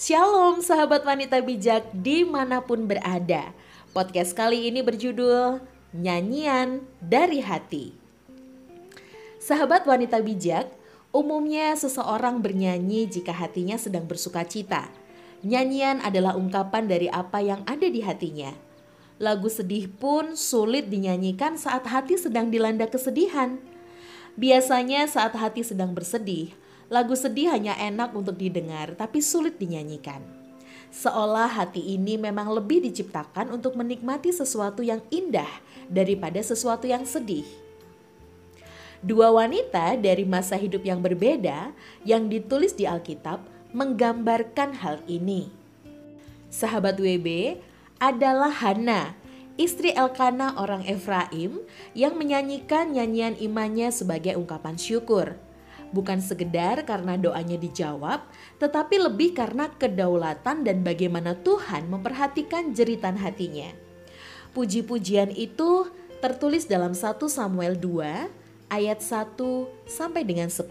Shalom sahabat wanita bijak di mana pun berada. Podcast kali ini berjudul Nyanyian dari Hati. Sahabat wanita bijak, umumnya seseorang bernyanyi jika hatinya sedang bersuka cita. Nyanyian adalah ungkapan dari apa yang ada di hatinya. Lagu sedih pun sulit dinyanyikan saat hati sedang dilanda kesedihan. Biasanya saat hati sedang bersedih, Lagu sedih hanya enak untuk didengar, tapi sulit dinyanyikan. Seolah hati ini memang lebih diciptakan untuk menikmati sesuatu yang indah daripada sesuatu yang sedih. Dua wanita dari masa hidup yang berbeda yang ditulis di Alkitab menggambarkan hal ini. Sahabat WB adalah Hana, istri Elkana orang Efraim yang menyanyikan nyanyian imannya sebagai ungkapan syukur bukan sekedar karena doanya dijawab, tetapi lebih karena kedaulatan dan bagaimana Tuhan memperhatikan jeritan hatinya. Puji-pujian itu tertulis dalam 1 Samuel 2 ayat 1 sampai dengan 10.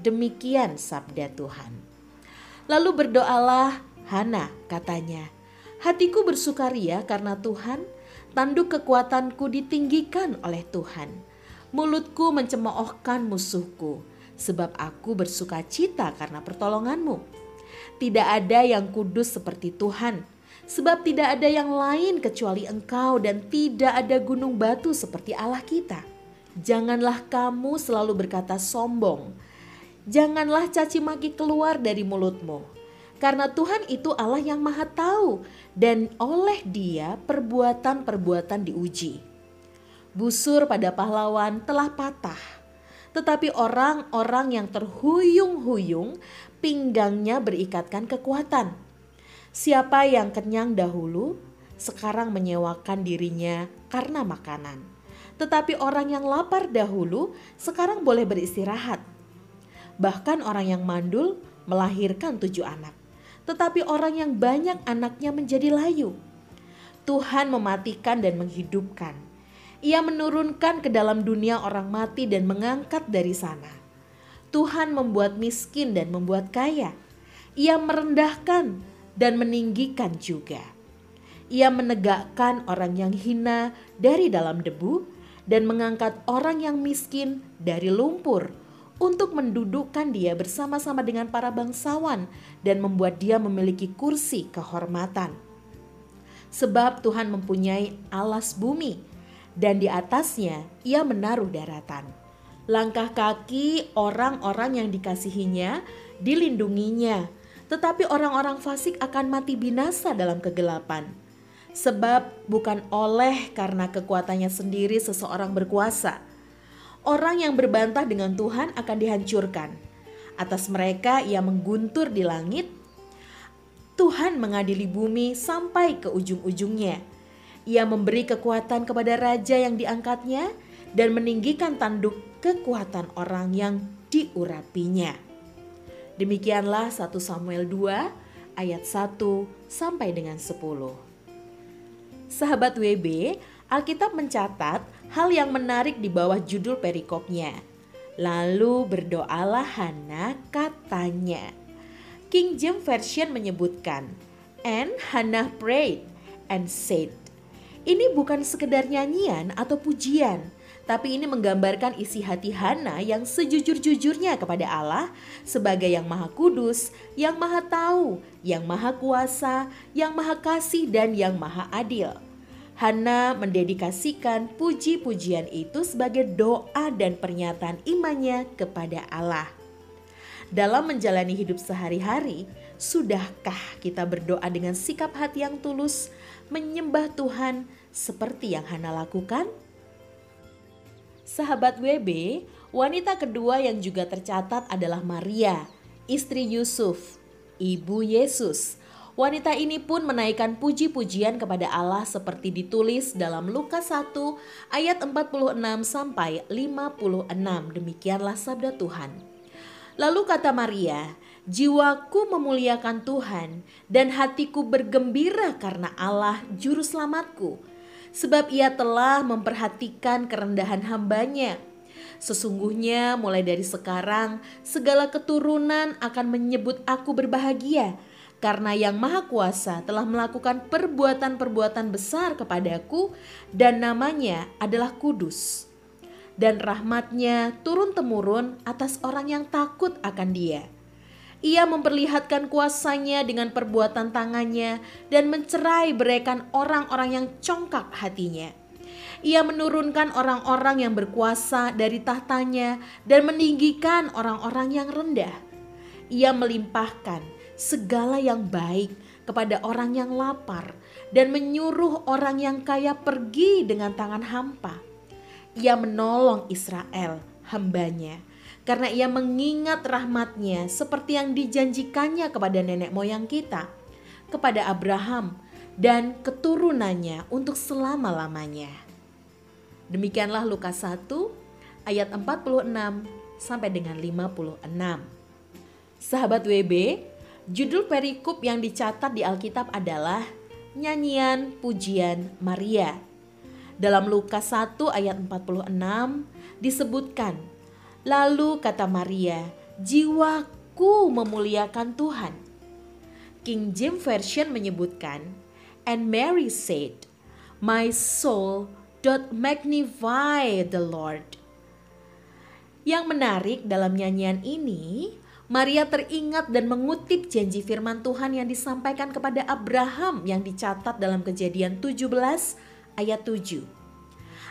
Demikian sabda Tuhan. Lalu berdoalah Hana katanya, hatiku bersukaria karena Tuhan, tanduk kekuatanku ditinggikan oleh Tuhan. Mulutku mencemoohkan musuhku, sebab aku bersuka cita karena pertolonganmu. Tidak ada yang kudus seperti Tuhan, sebab tidak ada yang lain kecuali engkau dan tidak ada gunung batu seperti Allah kita. Janganlah kamu selalu berkata sombong, janganlah caci maki keluar dari mulutmu, karena Tuhan itu Allah yang maha tahu dan oleh dia perbuatan-perbuatan diuji busur pada pahlawan telah patah. Tetapi orang-orang yang terhuyung-huyung pinggangnya berikatkan kekuatan. Siapa yang kenyang dahulu sekarang menyewakan dirinya karena makanan. Tetapi orang yang lapar dahulu sekarang boleh beristirahat. Bahkan orang yang mandul melahirkan tujuh anak. Tetapi orang yang banyak anaknya menjadi layu. Tuhan mematikan dan menghidupkan ia menurunkan ke dalam dunia orang mati dan mengangkat dari sana. Tuhan membuat miskin dan membuat kaya. Ia merendahkan dan meninggikan juga. Ia menegakkan orang yang hina dari dalam debu dan mengangkat orang yang miskin dari lumpur untuk mendudukkan dia bersama-sama dengan para bangsawan dan membuat dia memiliki kursi kehormatan. Sebab Tuhan mempunyai alas bumi dan di atasnya ia menaruh daratan. Langkah kaki orang-orang yang dikasihinya dilindunginya, tetapi orang-orang fasik akan mati binasa dalam kegelapan. Sebab bukan oleh karena kekuatannya sendiri seseorang berkuasa. Orang yang berbantah dengan Tuhan akan dihancurkan. Atas mereka ia mengguntur di langit. Tuhan mengadili bumi sampai ke ujung-ujungnya ia memberi kekuatan kepada raja yang diangkatnya dan meninggikan tanduk kekuatan orang yang diurapinya. Demikianlah 1 Samuel 2 ayat 1 sampai dengan 10. Sahabat WB, Alkitab mencatat hal yang menarik di bawah judul perikopnya. Lalu berdoalah Hana katanya. King James Version menyebutkan, And Hannah prayed and said, ini bukan sekedar nyanyian atau pujian, tapi ini menggambarkan isi hati Hana yang sejujur-jujurnya kepada Allah sebagai yang maha kudus, yang maha tahu, yang maha kuasa, yang maha kasih dan yang maha adil. Hana mendedikasikan puji-pujian itu sebagai doa dan pernyataan imannya kepada Allah. Dalam menjalani hidup sehari-hari, sudahkah kita berdoa dengan sikap hati yang tulus, menyembah Tuhan seperti yang Hana lakukan? Sahabat WB, wanita kedua yang juga tercatat adalah Maria, istri Yusuf, ibu Yesus. Wanita ini pun menaikkan puji-pujian kepada Allah seperti ditulis dalam Lukas 1 ayat 46 sampai 56. Demikianlah sabda Tuhan. Lalu kata Maria, Jiwaku memuliakan Tuhan dan hatiku bergembira karena Allah juru selamatku. Sebab ia telah memperhatikan kerendahan hambanya. Sesungguhnya mulai dari sekarang segala keturunan akan menyebut aku berbahagia karena Yang Maha Kuasa telah melakukan perbuatan-perbuatan besar kepadaku, dan namanya adalah Kudus. Dan rahmatnya turun-temurun atas orang yang takut akan Dia. Ia memperlihatkan kuasanya dengan perbuatan tangannya dan mencerai beraikan orang-orang yang congkak hatinya. Ia menurunkan orang-orang yang berkuasa dari tahtanya dan meninggikan orang-orang yang rendah. Ia melimpahkan segala yang baik kepada orang yang lapar dan menyuruh orang yang kaya pergi dengan tangan hampa. Ia menolong Israel, hambanya, karena ia mengingat rahmatnya seperti yang dijanjikannya kepada nenek moyang kita, kepada Abraham dan keturunannya untuk selama-lamanya. Demikianlah Lukas 1 ayat 46 sampai dengan 56. Sahabat WB, Judul perikop yang dicatat di Alkitab adalah Nyanyian Pujian Maria. Dalam Lukas 1 ayat 46 disebutkan, Lalu kata Maria, jiwaku memuliakan Tuhan. King James Version menyebutkan, And Mary said, My soul doth magnify the Lord. Yang menarik dalam nyanyian ini, Maria teringat dan mengutip janji firman Tuhan yang disampaikan kepada Abraham yang dicatat dalam kejadian 17 ayat 7.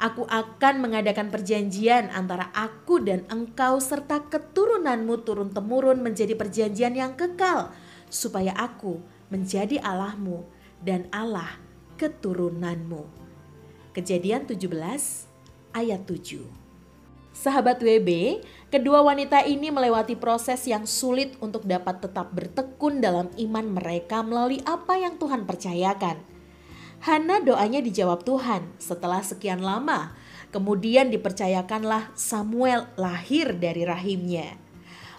Aku akan mengadakan perjanjian antara aku dan engkau serta keturunanmu turun-temurun menjadi perjanjian yang kekal supaya aku menjadi Allahmu dan Allah keturunanmu. Kejadian 17 ayat 7. Sahabat WB, kedua wanita ini melewati proses yang sulit untuk dapat tetap bertekun dalam iman mereka melalui apa yang Tuhan percayakan. Hana doanya dijawab Tuhan setelah sekian lama. Kemudian dipercayakanlah Samuel lahir dari rahimnya.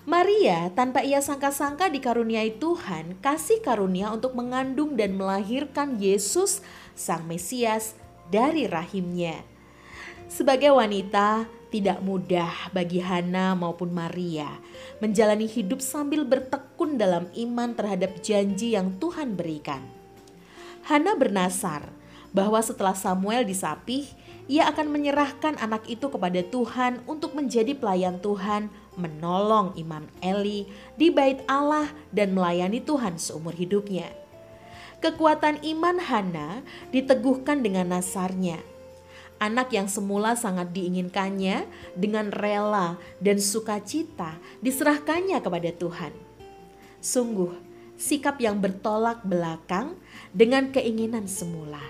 Maria tanpa ia sangka-sangka dikaruniai Tuhan kasih karunia untuk mengandung dan melahirkan Yesus Sang Mesias dari rahimnya. Sebagai wanita, tidak mudah bagi Hana maupun Maria menjalani hidup sambil bertekun dalam iman terhadap janji yang Tuhan berikan. Hana bernasar bahwa setelah Samuel disapih, ia akan menyerahkan anak itu kepada Tuhan untuk menjadi pelayan Tuhan, menolong Imam Eli di bait Allah dan melayani Tuhan seumur hidupnya. Kekuatan iman Hana diteguhkan dengan nasarnya Anak yang semula sangat diinginkannya dengan rela dan sukacita diserahkannya kepada Tuhan. Sungguh, sikap yang bertolak belakang dengan keinginan semula.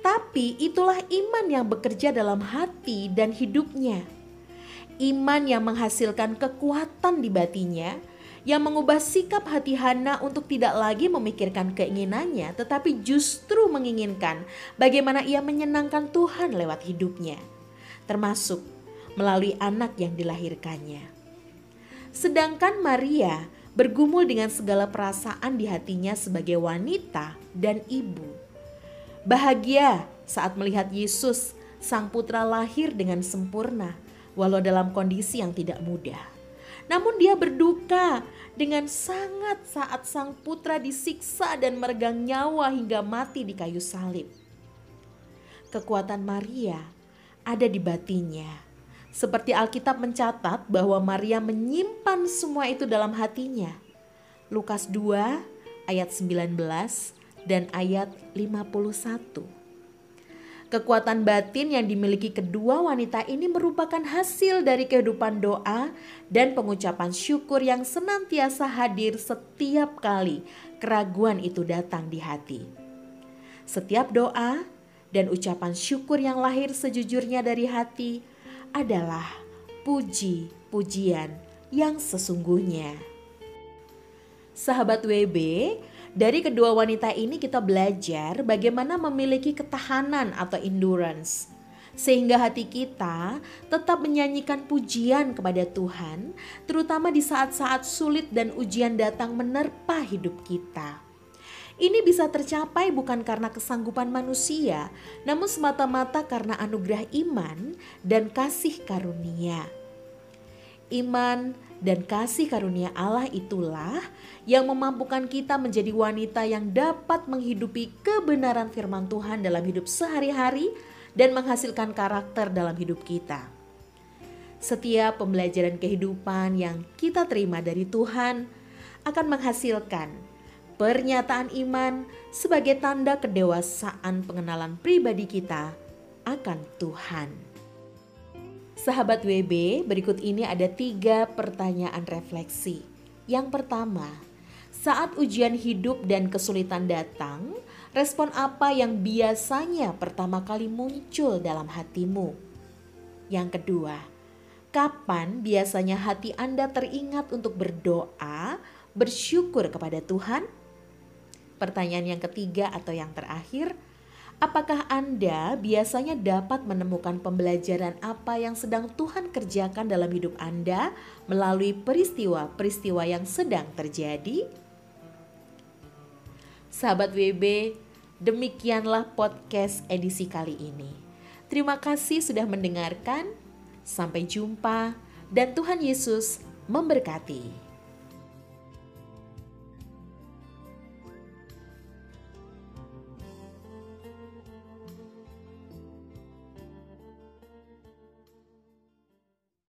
Tapi itulah iman yang bekerja dalam hati dan hidupnya. Iman yang menghasilkan kekuatan di batinya yang mengubah sikap hati Hana untuk tidak lagi memikirkan keinginannya, tetapi justru menginginkan bagaimana ia menyenangkan Tuhan lewat hidupnya, termasuk melalui anak yang dilahirkannya. Sedangkan Maria bergumul dengan segala perasaan di hatinya sebagai wanita dan ibu. Bahagia saat melihat Yesus, Sang Putra lahir dengan sempurna, walau dalam kondisi yang tidak mudah. Namun dia berduka dengan sangat saat sang putra disiksa dan meregang nyawa hingga mati di kayu salib. Kekuatan Maria ada di batinnya. Seperti Alkitab mencatat bahwa Maria menyimpan semua itu dalam hatinya. Lukas 2 ayat 19 dan ayat 51. Kekuatan batin yang dimiliki kedua wanita ini merupakan hasil dari kehidupan doa dan pengucapan syukur yang senantiasa hadir setiap kali keraguan itu datang di hati. Setiap doa dan ucapan syukur yang lahir sejujurnya dari hati adalah puji-pujian yang sesungguhnya. Sahabat WB, dari kedua wanita ini kita belajar bagaimana memiliki ketahanan atau endurance. Sehingga hati kita tetap menyanyikan pujian kepada Tuhan, terutama di saat-saat sulit dan ujian datang menerpa hidup kita. Ini bisa tercapai bukan karena kesanggupan manusia, namun semata-mata karena anugerah iman dan kasih karunia. Iman dan kasih karunia Allah itulah yang memampukan kita menjadi wanita yang dapat menghidupi kebenaran firman Tuhan dalam hidup sehari-hari dan menghasilkan karakter dalam hidup kita. Setiap pembelajaran kehidupan yang kita terima dari Tuhan akan menghasilkan pernyataan iman sebagai tanda kedewasaan pengenalan pribadi kita akan Tuhan. Sahabat WB, berikut ini ada tiga pertanyaan refleksi. Yang pertama, saat ujian hidup dan kesulitan datang, respon apa yang biasanya pertama kali muncul dalam hatimu? Yang kedua, kapan biasanya hati Anda teringat untuk berdoa, bersyukur kepada Tuhan? Pertanyaan yang ketiga atau yang terakhir, Apakah Anda biasanya dapat menemukan pembelajaran apa yang sedang Tuhan kerjakan dalam hidup Anda melalui peristiwa-peristiwa yang sedang terjadi? Sahabat WB, demikianlah podcast edisi kali ini. Terima kasih sudah mendengarkan. Sampai jumpa, dan Tuhan Yesus memberkati.